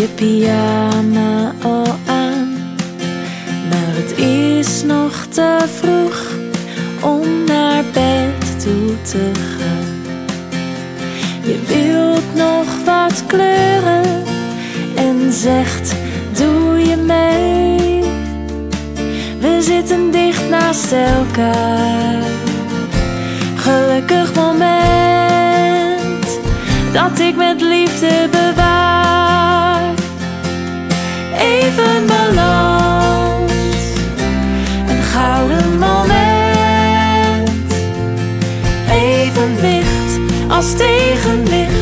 je pyjama al aan. Maar het is nog te vroeg om naar bed toe te gaan. Je wilt nog wat kleuren en zegt: Doe je mee? We zitten dicht naast elkaar. Gelukkig moment dat ik met liefde bewaar. Even balans, een gouden moment. Evenwicht als tegenwicht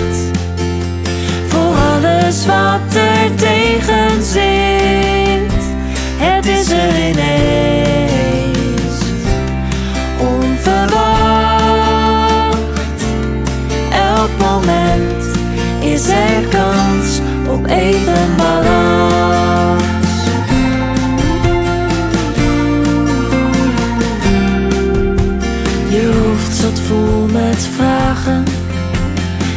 er kans op even. Je hoofd zat vol met vragen.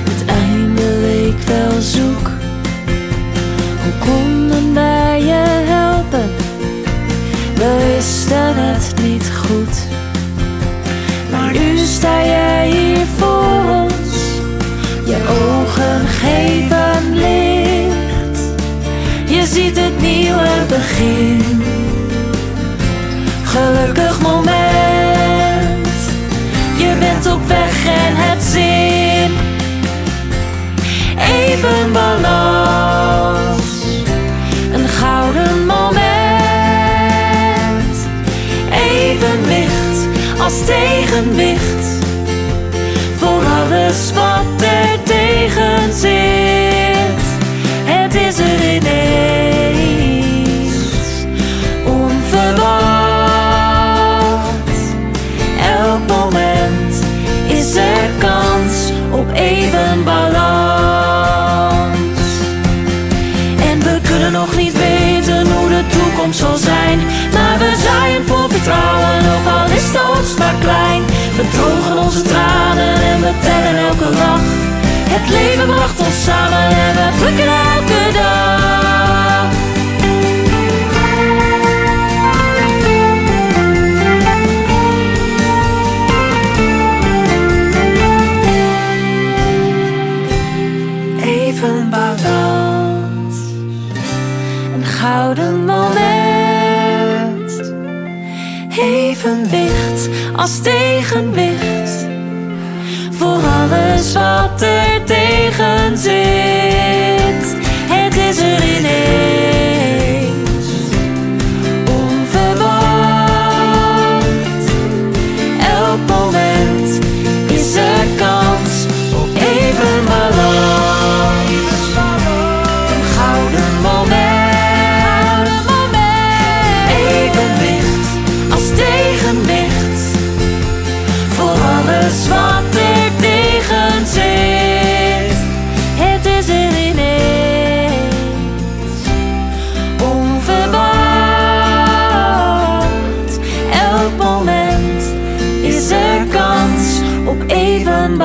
Het einde leek wel zoek. Hoe konden wij je helpen? We wisten het niet Gelukkig moment. Je bent op weg en het zin. Even balans. Een gouden moment. Evenwicht als tegenwicht. Voor alles wat er tegen. Maar klein. We drogen onze tranen en we tellen elke lach. Het leven bracht ons samen en we plukken elke dag. Even balans, een gouden moment. Evenwicht als tegenwicht. Voor alles wat er tegen zit. Is er kans op even.